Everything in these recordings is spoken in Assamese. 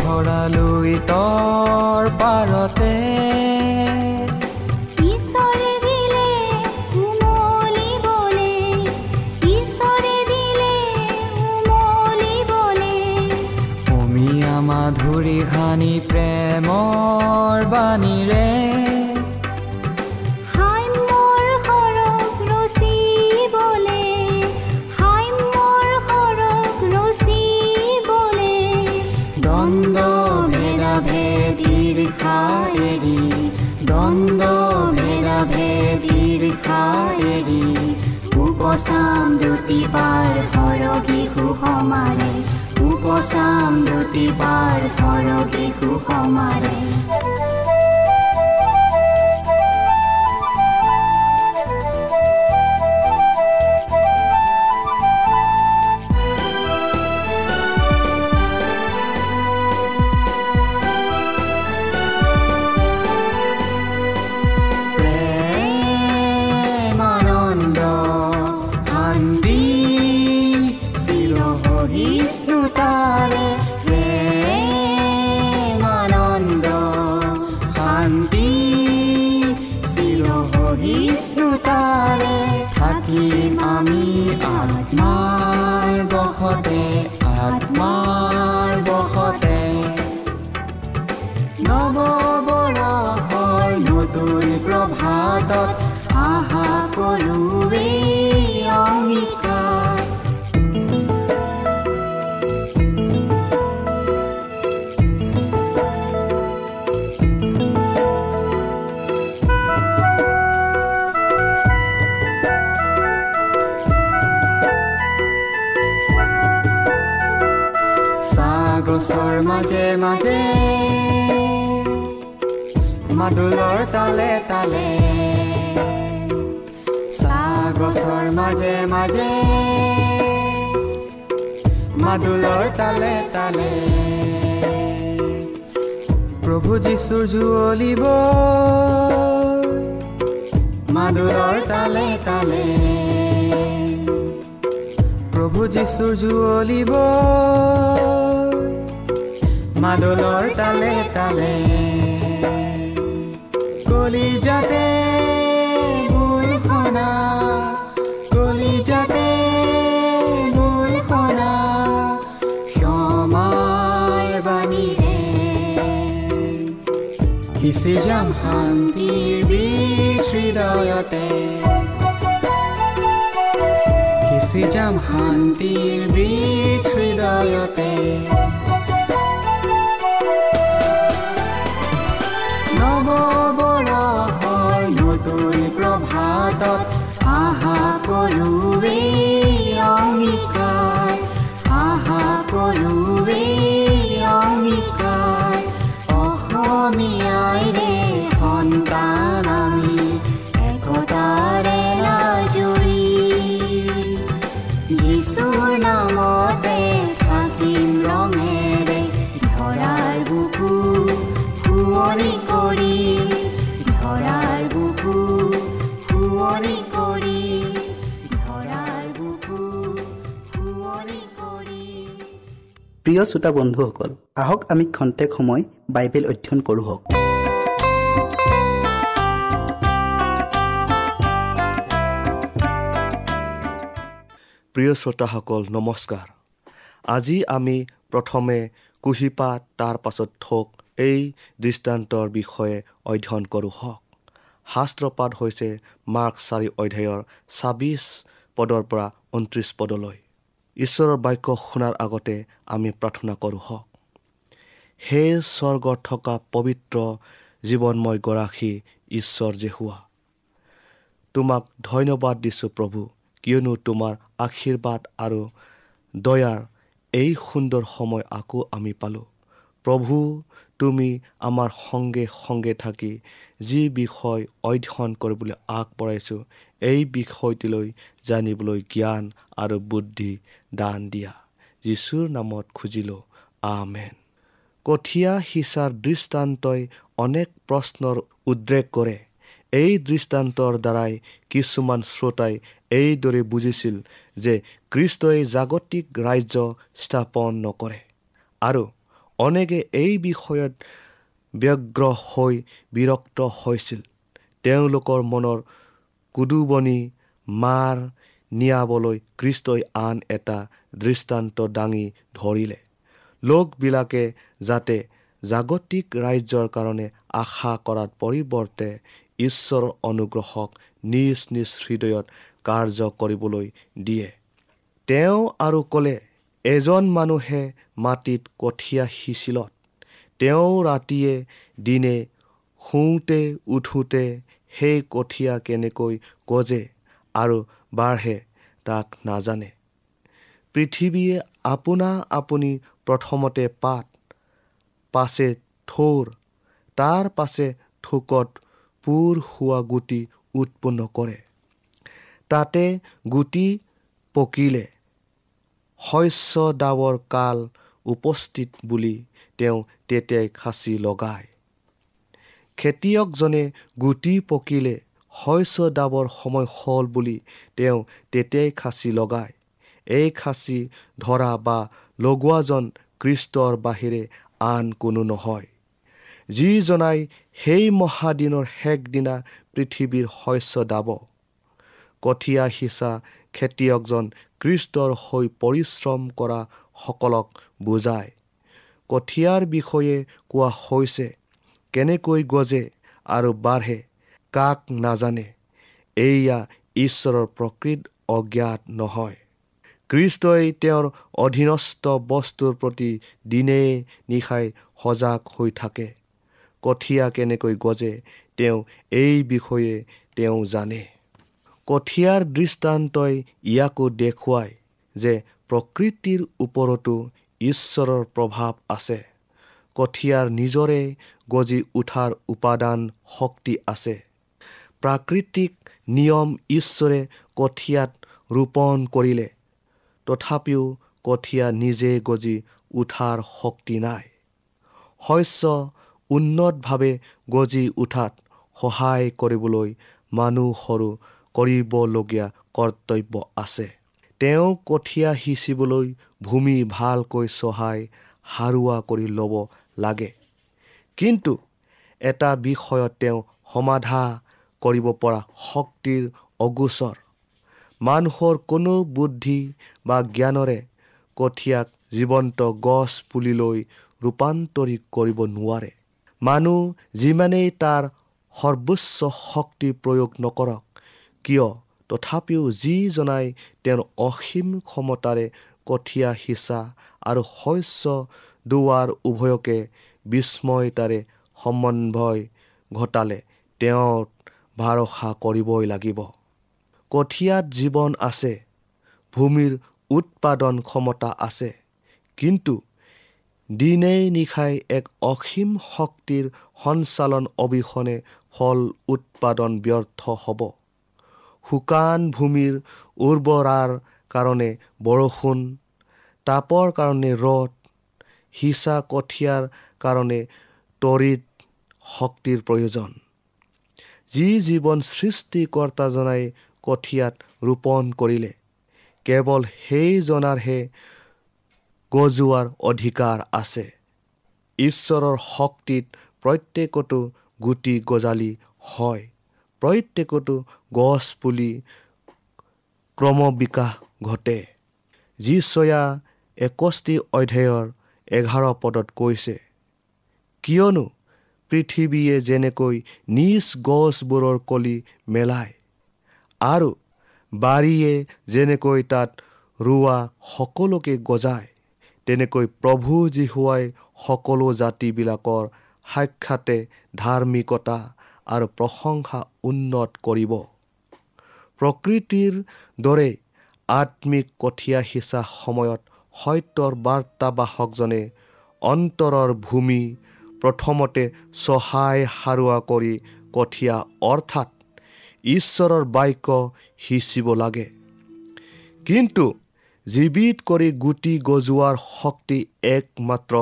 ভৰালৈ তৰ পাৰতে। মাধুৰী সানি প্ৰেমৰ বাণীৰে। উপচাম পাৰ সৰগী সুসমাৰে উপচাম পাৰ সৰগী সুসমাৰে মাজে মাদুলৰ তালে তালে গছৰ মাজে মাজে মাদুলৰ তালে তালে প্ৰভু যীশুৰ জুৱলিব মাদুলৰ তালে তালে প্ৰভু যীশুৰ জুৱলিব মাদলৰ তালে তালে। কলিজাতে গোল খনা কলিজাতে গোল খনা ক্ষমাৰ বাণীৰে সিঁচি যাম শান্তিৰ বীজ হৃদয়তে? সিঁচি যাম শান্তিৰ বীজ হৃদয়তে? প্ৰিয় শ্ৰোতা বন্ধুসকল আহক আমি খন্তেক সময় বাইবেল অধ্যয়ন কৰোঁ প্ৰিয় শ্ৰোতাসকল নমস্কাৰ। আজি আমি প্ৰথমে কুঁহিপাত তাৰ পাছত থোক এই দৃষ্টান্তৰ বিষয়ে অধ্যয়ন কৰোঁ হওক। শাস্ত্ৰপাত হৈছে মাৰ্ক চাৰি অধ্যায়ৰ ছাব্বিছ পদৰ পৰা ঊনত্ৰিছ পদলৈ। ঈশ্বৰৰ বাক্য শুনাৰ আগতে আমি প্ৰাৰ্থনা কৰোঁ হওক। হে স্বৰ্গত থকা পবিত্ৰ জীৱনময় গৰাকী ঈশ্বৰ যে হোৱা। তোমাক ধন্যবাদ দিছোঁ প্ৰভু কিয়নো তোমাৰ আশীৰ্বাদ আৰু দয়াৰ এই সুন্দৰ সময় আকৌ আমি পালোঁ। প্ৰভু তুমি আমাৰ সংগে সংগে থাকি যি বিষয় অধ্যয়ন কৰিবলৈ আগবঢ়াইছোঁ এই বিষয়টিলৈ জানিবলৈ জ্ঞান আৰু বুদ্ধি দান দিয়া। যীশুৰ নামত খুজিলোঁ আমেন। কঠীয়া সিঁচাৰ দৃষ্টান্তই অনেক প্ৰশ্নৰ উদ্ৰেক কৰে। এই দৃষ্টান্তৰ দ্বাৰাই কিছুমান শ্ৰোতাই এইদৰে বুজিছিল যে খ্ৰীষ্টই জাগতিক ৰাজ্য স্থাপন নকৰে আৰু অনেকে এই বিষয়ত ব্যগ্ৰ হৈ বিৰক্ত হৈছিল। তেওঁলোকৰ মনৰ কুদুবনি মাৰ নিয়াবলৈ খ্ৰীষ্টই আন এটা দৃষ্টান্ত দাঙি ধৰিলে। লোকবিলাকে যাতে জাগতিক ৰাজ্যৰ কাৰণে আশা কৰাৰ পৰিৱৰ্তে ঈশ্বৰৰ অনুগ্ৰহক নিজ নিজ হৃদয়ত কাৰ্য কৰিবলৈ দিয়ে। তেওঁ আৰু ক'লে এজন মানুহে মাটিত কঠীয়া সিঁচিলত। তেওঁ ৰাতিয়ে দিনে শুওঁতে উঠোঁতে সেই কঠীয়া কেনেকৈ গজে আৰু বাঢ়ে তাক নাজানে। পৃথিৱীয়ে আপোনা আপুনি প্ৰথমতে পাত পাছে থৌৰ তাৰ পাছে থোকত পুৰ হোৱা গুটি উৎপন্ন কৰে। তাতে গুটি পকিলে। শস্য দাবৰ কাল উপস্থিত বুলি তেওঁ তেতিয়াই খাচি লগায়। খেতিয়কজনে গুটি পকিলে শস্য দাবৰ সময় হ'ল বুলি তেওঁ তেতিয়াই খাচি লগায়। এই খাচি ধৰা বা লগোৱাজন কৃষ্টৰ বাহিৰে আন কোনো নহয়। যিজনাই সেই মহাদিনৰ শেষ দিনা পৃথিৱীৰ শস্য দাব কঠীয়া সিঁচা খেতিয়কজন কৃষ্টৰ হৈ পৰিশ্ৰম কৰা সকলক বুজায়। কঠীয়াৰ বিষয়ে কোৱা হৈছে কেনেকৈ গজে আৰু বাঢ়ে কাক নাজানে এয়া ঈশ্বৰৰ প্ৰকৃত অজ্ঞাত নহয়। কৃষ্টই তেওঁৰ অধীনস্থ বস্তুৰ প্ৰতি দিনে নিশাই সজাগ হৈ থাকে। কঠীয়া কেনেকৈ গজে তেওঁ এই বিষয়ে তেওঁ জানে। কঠীয়াৰ দৃষ্টান্তই ইয়াকো দেখুৱায় যে প্ৰকৃতিৰ ওপৰতো ঈশ্বৰৰ প্ৰভাৱ আছে। কঠীয়াৰ নিজৰে গজি উঠাৰ উপাদান শক্তি আছে। প্ৰাকৃতিক নিয়ম ঈশ্বৰে কঠীয়াত ৰোপণ কৰিলে। তথাপিও কঠীয়া নিজে গজি উঠাৰ শক্তি নাই। শস্য উন্নতভাৱে গজি উঠাত সহায় কৰিবলৈ মানুহৰো কৰিবলগীয়া কৰ্তব্য আছে। তেওঁ কঠীয়া সিঁচিবলৈ ভূমি ভালকৈ চহাই সাৰুৱা কৰি ল'ব লাগে। কিন্তু এটা বিষয়ত তেওঁ সমাধা কৰিব পৰা শক্তিৰ অগোচৰ। মানুহৰ কোনো বুদ্ধি বা জ্ঞানৰে কঠীয়াক জীৱন্ত গছ পুলিলৈ ৰূপান্তৰিত কৰিব নোৱাৰে। মানুহ যিমানেই তাৰ সৰ্বোচ্চ শক্তি প্ৰয়োগ নকৰক কিয়? তথাপিও যিজনাই তেওঁৰ অসীম ক্ষমতাৰে কঠীয়া সিঁচা আৰু শস্য দোৱাৰ উভয়কে বিস্ময়তাৰে সমন্বয় ঘটালে তেওঁৰ ভৰসা কৰিবই লাগিব। কঠীয়াত জীৱন আছে ভূমিৰ উৎপাদন ক্ষমতা আছে কিন্তু দিনেই নিশাই এক অসীম শক্তিৰ সঞ্চালন অবিহনে ফল উৎপাদন ব্যৰ্থ হ'ব। শুকান ভূমিৰ উৰ্বৰাৰ কাৰণে বৰষুণ তাপৰ কাৰণে ৰদ সিঁচা কঠীয়াৰ কাৰণে তৰিত শক্তিৰ প্ৰয়োজন। যি জীৱন সৃষ্টিকৰ্তাজনাই কঠীয়াত ৰোপণ কৰিলে কেৱল সেইজনাৰহে গজোৱাৰ অধিকাৰ আছে। ঈশ্বৰৰ শক্তিত প্ৰত্যেকতো গুটি গজালি হয়। প্ৰত্যেকতো গছ পুলি ক্ৰমবিকাশ ঘটে। যিচয়া একষ্টি অধ্যায়ৰ এঘাৰ পদত কৈছে কিয়নো পৃথিৱীয়ে যেনেকৈ নিজ গছবোৰৰ কলি মেলায় আৰু বাৰীয়ে যেনেকৈ তাত ৰোৱা সকলোকে গজায় তেনেকৈ প্ৰভু যীশুৱাই সকলো জাতিবিলাকৰ সাক্ষাতে ধাৰ্মিকতা আৰু প্ৰশংসা উন্নত কৰিব। প্ৰকৃতিৰ দৰে আত্মিক কঠীয়া সিঁচা সময়ত সত্যৰ বাৰ্তাবাহকজনে অন্তৰৰ ভূমি প্ৰথমতে চহাই সাৰুৱা কৰি কঠীয়া অৰ্থাৎ ঈশ্বৰৰ বাক্য সিঁচিব লাগে। কিন্তু জীৱিত কৰি গুটি গজোৱাৰ শক্তি একমাত্ৰ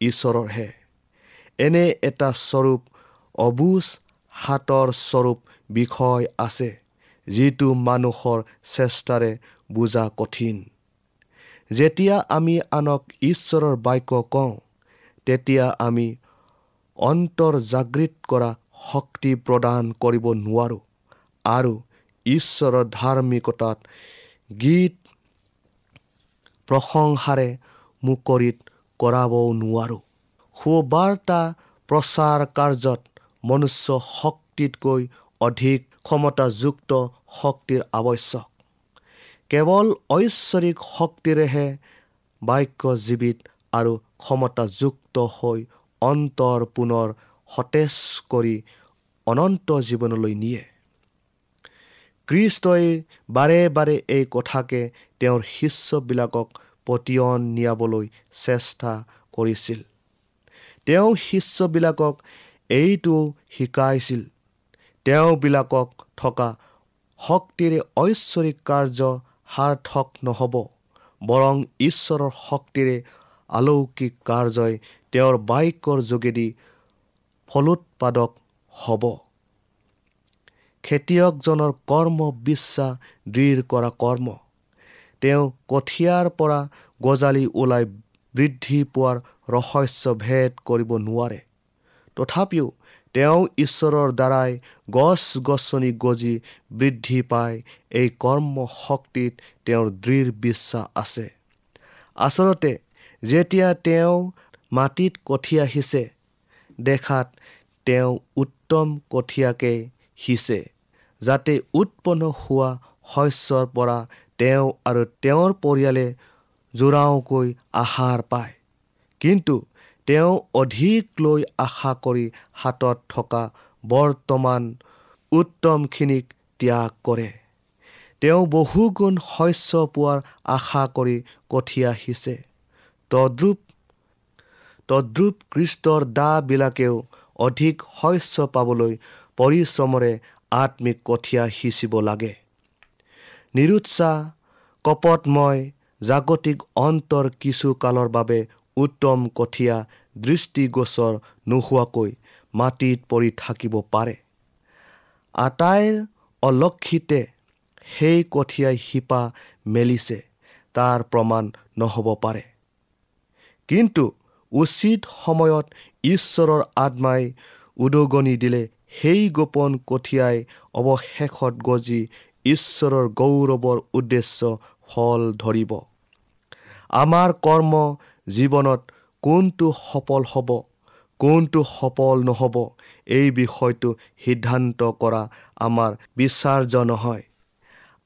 ঈশ্বৰৰহে। এনে এটা স্বৰূপ অবুজ হাতৰ স্বৰূপ বিষয় আছে যিটো মানুহৰ চেষ্টাৰে বুজা কঠিন। যেতিয়া আমি আনক ঈশ্বৰৰ বাক্য কওঁ তেতিয়া আমি অন্তৰ জাগৃত কৰা শক্তি প্ৰদান কৰিব নোৱাৰোঁ আৰু ঈশ্বৰৰ ধাৰ্মিকতাত গীত প্ৰশংসাৰে মুকৰিত কৰাবও নোৱাৰোঁ। সুবাৰ্তা প্ৰচাৰ কাৰ্যত মনুষ্য শক্তিতকৈ অধিক ক্ষমতাযুক্ত শক্তিৰ আৱশ্যক। কেৱল ঐশ্বৰিক শক্তিৰেহে বাক্য জীৱিত আৰু ক্ষমতাযুক্ত হৈ অন্তৰ পুনৰ সতেজ কৰি অনন্ত জীৱনলৈ নিয়ে। কৃষ্টই বাৰে বাৰে এই কথাকে তেওঁৰ শিষ্যবিলাকক পতিয়ন নিয়াবলৈ চেষ্টা কৰিছিল। তেওঁ শিষ্যবিলাকক এইটো শিকাইছিল। তেওঁবিলাকক থকা শক্তিৰে ঐশ্বৰিক কাৰ্য সাৰ্থক নহ'ব বৰং ঈশ্বৰৰ শক্তিৰে আলৌকিক কাৰ্যই তেওঁৰ বাক্যৰ যোগেদি ফলোৎপাদক হ'ব। খেতিয়কজনৰ কৰ্ম বিশ্বাস দৃঢ় কৰা কৰ্ম। তেওঁ কঠীয়াৰ পৰা গজালি ওলাই বৃদ্ধি পোৱাৰ ৰহস্য ভেদ কৰিব নোৱাৰে। তথাপিও তেওঁ ঈশ্বৰৰ দ্বাৰাই গছ গছনি গজি বৃদ্ধি পায়। এই কৰ্ম শক্তিত তেওঁৰ দৃঢ় বিশ্বাস আছে। আচলতে যেতিয়া তেওঁ মাটিত কঠীয়া সিঁচে দেখাত তেওঁ উত্তম কঠীয়াকে সিঁচে যাতে উৎপন্ন হোৱা শস্যৰ পৰা তেওঁ আৰু তেওঁৰ পৰিয়ালে জোৰাওকৈ আহাৰ পায়। কিন্তু তেওঁ অধিক লৈ আশা কৰি হাতত থকা বৰ্তমান উত্তমখিনিক ত্যাগ কৰে। তেওঁ বহুগুণ শস্য পোৱাৰ আশা কৰি কঠীয়া সিঁচে তদ্ৰুপ তদ্ৰুপ কৃষ্টৰ দাবিলাকেও অধিক শস্য পাবলৈ পৰিশ্ৰমৰে আত্মিক কঠীয়া সিঁচিব লাগে। নিৰুৎসাহ কপটময় জাগতিক অন্তৰ কিছু কালৰ বাবে উত্তম কঠীয়া দৃষ্টিগোচৰ নোহোৱাকৈ মাটিত পৰি থাকিব পাৰে। আটাইৰ অলক্ষিতে সেই কঠীয়াই শিপা মেলিছে তাৰ প্ৰমাণ নহ'ব পাৰে। কিন্তু উচিত সময়ত ঈশ্বৰৰ আত্মাই উদগনি দিলে সেই গোপন কঠীয়াই অৱশেষত গজি ঈশ্বৰৰ গৌৰৱৰ উদ্দেশ্য ফল ধৰিব। আমাৰ কৰ্ম জীৱনত কোনটো সফল হ'ব কোনটো সফল নহ'ব এই বিষয়টো সিদ্ধান্ত কৰা আমাৰ বিশ্বাৰ্য নহয়।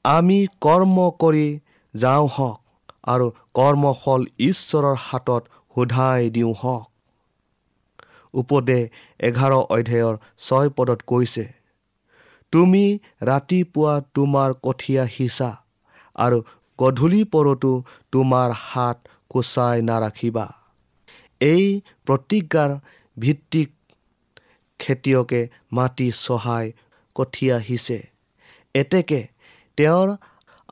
আমি কৰ্ম কৰি যাওঁ হওক আৰু কৰ্মফল ঈশ্বৰৰ হাতত সোধাই দিওঁ হওক। উপদেশ এঘাৰ অধ্যায়ৰ ছয় পদত কৈছে তুমি ৰাতিপুৱা তোমাৰ কঠীয়া সিঁচা আৰু গধূলি পৰতো তোমাৰ হাত কোচাই নাৰাখিবা। এই প্ৰতিজ্ঞাৰ ভিত্তিক খেতিয়কে মাটি চহাই কঠীয়া সিঁচে এতেকে তেওঁৰ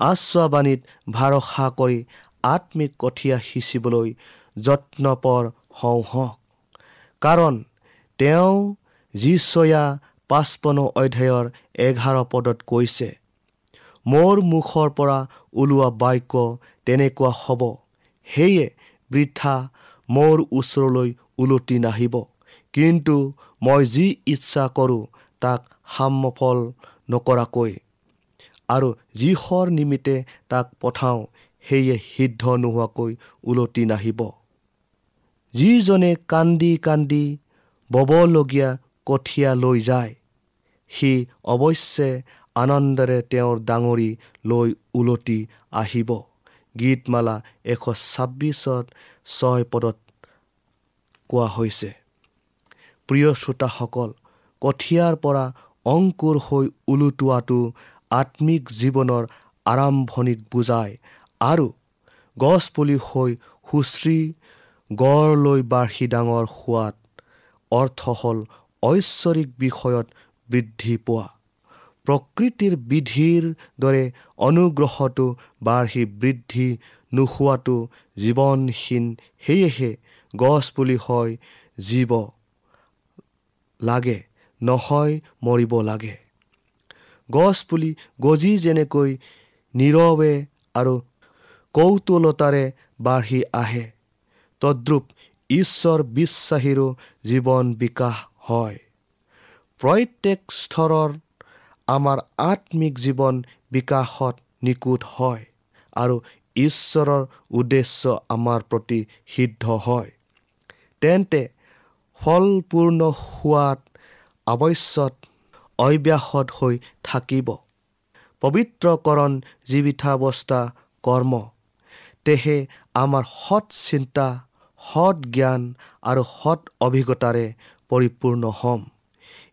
আশ্বাবাণীত ভৰসা কৰি আত্মিক কঠীয়া সিঁচিবলৈ যত্নপৰ হওঁ হওক। কাৰণ তেওঁ যিচয়া পাঁচপন্ন অধ্যায়ৰ এঘাৰ পদত কৈছে মোৰ মুখৰ পৰা ওলোৱা বাক্য তেনেকুৱা হ'ব। সেয়ে বৃদ্ধা মোৰ ওচৰলৈ ওলটি নাহিব। কিন্তু মই যি ইচ্ছা কৰোঁ তাক সামফল নকৰাকৈ। আৰু যিহৰ নিমিত্তে তাক পঠাওঁ সেয়ে সিদ্ধ নোহোৱাকৈ ওলটি নাহিব। যিজনে কান্দি কান্দি ববলগীয়া কঠীয়া লৈ যায় সি অৱশ্যে আনন্দেৰে তেওঁৰ ডাঙৰি লৈ ওলটি আহিব। গীতমালা এশ ছাব্বিছত ছয় পদত কোৱা হৈছে। প্ৰিয় শ্ৰোতাসকল কঠীয়াৰ পৰা অংকুৰ হৈ ওলোটোৱাটো আত্মিক জীৱনৰ আৰম্ভণিক বুজায় আৰু গছপুলি হৈ সুশ্ৰী গড় লৈ বাঢ়ি ডাঙৰ হোৱাত অৰ্থ হ'ল ঐশ্বৰিক বিষয়ত বৃদ্ধি পোৱা। প্ৰকৃতিৰ বিধিৰ দৰে অনুগ্ৰহটো বাঢ়ি বৃদ্ধি নোহোৱাটো জীৱনহীন সেয়েহে গছপুলি হয় জীৱ লাগে নহয় মৰিব লাগে। গছপুলি গজি যেনেকৈ নীৰৱে আৰু কৌতুলতাৰে বাঢ়ি আহে তদ্ৰুপ ঈশ্বৰ বিশ্বাসীৰো জীৱন বিকাশ হয়। প্ৰত্যেক স্তৰৰ আমাৰ আত্মিক জীৱন বিকাশত নিকুট হয় আৰু ঈশ্বৰৰ উদ্দেশ্য আমাৰ প্ৰতি সিদ্ধ হয়। তেন্তে ফলপূৰ্ণ হোৱাত আৱশ্যক অব্যাহত হৈ থাকিব। পবিত্ৰকৰণ জীৱিতাৱস্থা কৰ্ম। তেহে আমাৰ সৎ চিন্তা সৎ জ্ঞান আৰু সৎ অভিজ্ঞতাৰে পৰিপূৰ্ণ হ'ম।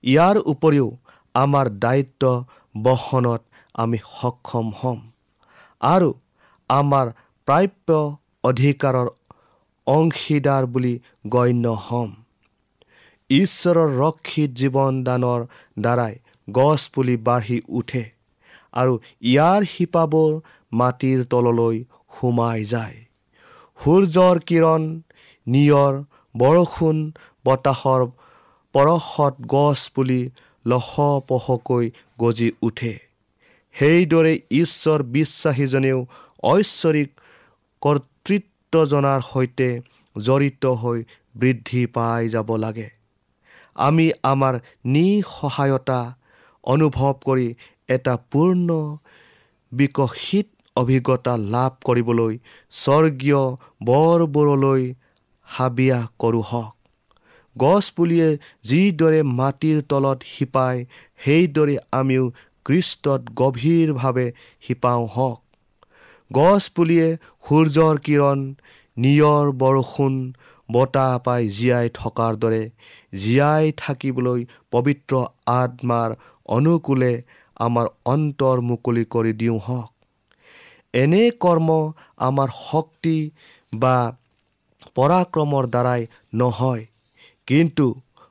ইয়াৰ উপৰিও আমাৰ দায়িত্ব বহনত আমি সক্ষম হ'ম। আৰু আমাৰ প্ৰাপ্য অধিকাৰৰ অংশীদাৰ বুলি গণ্য হ'ম। ঈশ্বৰৰ ৰক্ষিত জীৱনদানৰ দ্বাৰাই গছ পুলি বাঢ়ি উঠে আৰু ইয়াৰ শিপাবোৰ মাটিৰ তললৈ সোমাই যায়। সূৰ্যৰ কিৰণ নিয়ৰ বৰষুণ বতাহৰ পৰশত গছ লহপহকৈ গজি উঠে। সেইদৰে ঈশ্বৰ বিশ্বাসীজনেও ঐশ্বৰিক কৰ্তৃত্বজনাৰ সৈতে জড়িত হৈ বৃদ্ধি পাই যাব লাগে। আমি আমাৰ নিসহায়তা অনুভৱ কৰি এটা পূৰ্ণ বিকশিত অভিজ্ঞতা লাভ কৰিবলৈ স্বৰ্গীয় বৰবোৰলৈ হাবিয়া কৰোঁ হওক। গছপুলিয়ে যিদৰে মাটিৰ তলত শিপায় সেইদৰে আমিও কৃষ্টত গভীৰভাৱে শিপাওঁ হওক। গছপুলিয়ে সূৰ্যৰ কিৰণ নিয়ৰ বৰষুণ বতাহ পাই জীয়াই থকাৰ দৰে জীয়াই থাকিবলৈ পবিত্ৰ আত্মাৰ অনুকূলে আমাৰ অন্তৰ মুকলি কৰি দিওঁ হওক। এনে কৰ্ম আমাৰ শক্তি বা পৰাক্ৰমৰ দ্বাৰাই নহয়। কিন্তু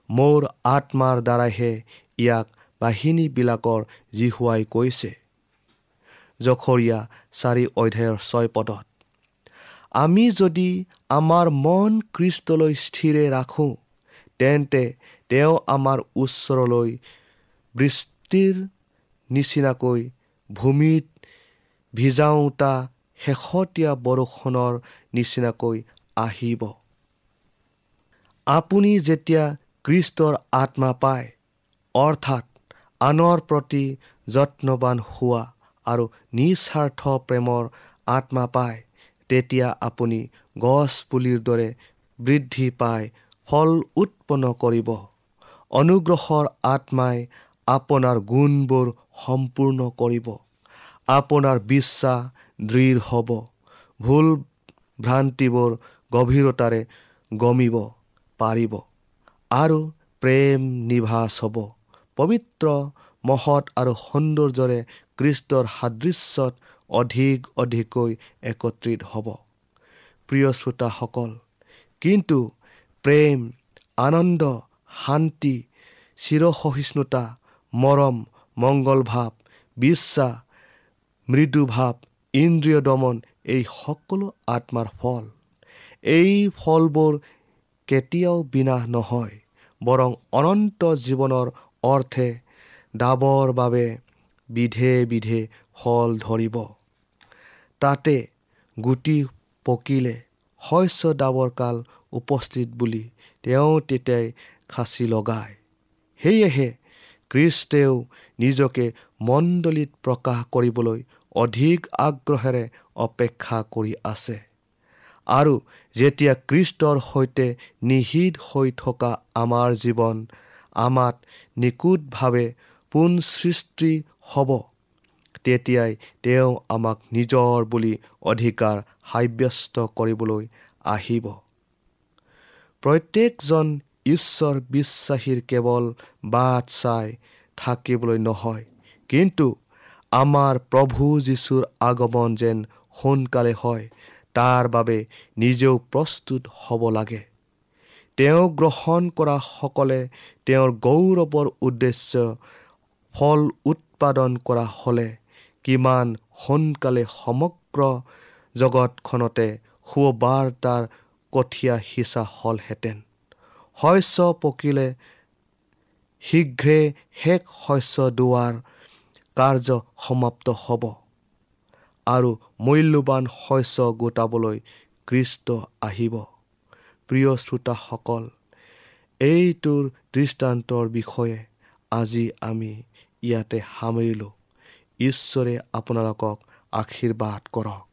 মোৰ আত্মাৰ দ্বাৰাইহে ইয়াক বাহিনীবিলাকৰ জিহুৱাই কৈছে। জখৰীয়া চাৰি অধ্যায়ৰ ছয় পদত আমি যদি আমাৰ মন কৃষ্টলৈ স্থিৰে ৰাখোঁ তেন্তে তেওঁ আমাৰ ওচৰলৈ বৃষ্টিৰ নিচিনাকৈ ভূমিত ভিজাওঁতা শেহতীয়া বৰষুণৰ নিচিনাকৈ আহিব। আপুনি যেতিয়া কৃষ্টৰ আত্মা পায় অৰ্থাৎ আনৰ প্ৰতি যত্নবান হোৱা আৰু নিস্বাৰ্থ প্ৰেমৰ আত্মা পায় তেতিয়া আপুনি গছ পুলিৰ দৰে বৃদ্ধি পাই ফল উৎপন্ন কৰিব। অনুগ্ৰহৰ আত্মাই আপোনাৰ গুণবোৰ সম্পূৰ্ণ কৰিব। আপোনাৰ বিশ্বাস দৃঢ় হ'ব। ভুল ভ্ৰান্তিবোৰ গভীৰতাৰে গমিব। পাৰিব। আৰু প্ৰেম নিভাজ হ'ব। পবিত্ৰ মহৎ আৰু সৌন্দৰ্যৰে কৃষ্টৰ সাদৃশ্যত অধিক অধিককৈ একত্ৰিত হ'ব। প্ৰিয় শ্ৰোতাসকল কিন্তু প্ৰেম আনন্দ শান্তি চিৰসহিষ্ণুতা মৰম মংগল ভাৱ বিশ্বাস মৃদুভাৱ ইন্দ্ৰিয় দমন এই সকলো আত্মাৰ ফল। এই ফলবোৰ কেতিয়াও বিনাশ নহয় বৰং অনন্ত জীৱনৰ অৰ্থে ডাবৰ বাবে বিধে বিধে ফল ধৰিব। তাতে গুটি পকিলে শস্য ডাবৰ কাল উপস্থিত বুলি তেওঁ তেতিয়াই খাচি লগায়। সেয়েহে খ্ৰীষ্টেও নিজকে মণ্ডলীত প্ৰকাশ কৰিবলৈ অধিক আগ্ৰহেৰে অপেক্ষা কৰি আছে। আৰু যেতিয়া খ্ৰীষ্টৰ সৈতে নিহিত হৈ থকা আমাৰ জীৱন আমাত নিখুঁতভাৱে পোন সৃষ্টি হ'ব তেতিয়াই তেওঁ আমাক নিজৰ বুলি অধিকাৰ সাব্যস্ত কৰিবলৈ আহিব। প্ৰত্যেকজন ঈশ্বৰ বিশ্বাসীৰ কেৱল বাট চাই থাকিবলৈ নহয় কিন্তু আমাৰ প্ৰভু যীশুৰ আগমন যেন সোনকালে হয় তাৰ বাবে নিজেও প্ৰস্তুত হ'ব লাগে। তেওঁ গ্ৰহণ কৰা সকলে তেওঁৰ গৌৰৱৰ উদ্দেশ্য ফল উৎপাদন কৰা হ'লে কিমান সোনকালে সমগ্ৰ জগতখনতে সুবাৰ্তাৰ কঠীয়া সিঁচা হ'লহেঁতেন। শস্য পকিলে শীঘ্ৰে শেষ শস্য দোৱাৰ কাৰ্য সমাপ্ত হ'ব। আৰু মূল্যৱান শস্য গোটাবলৈ কৃষ্ট আহিব। প্ৰিয় শ্ৰোতাসকল এইটোৰ দৃষ্টান্তৰ বিষয়ে আজি আমি ইয়াতে সামৰিলোঁ। ঈশ্বৰে আপোনালোকক আশীৰ্বাদ কৰক।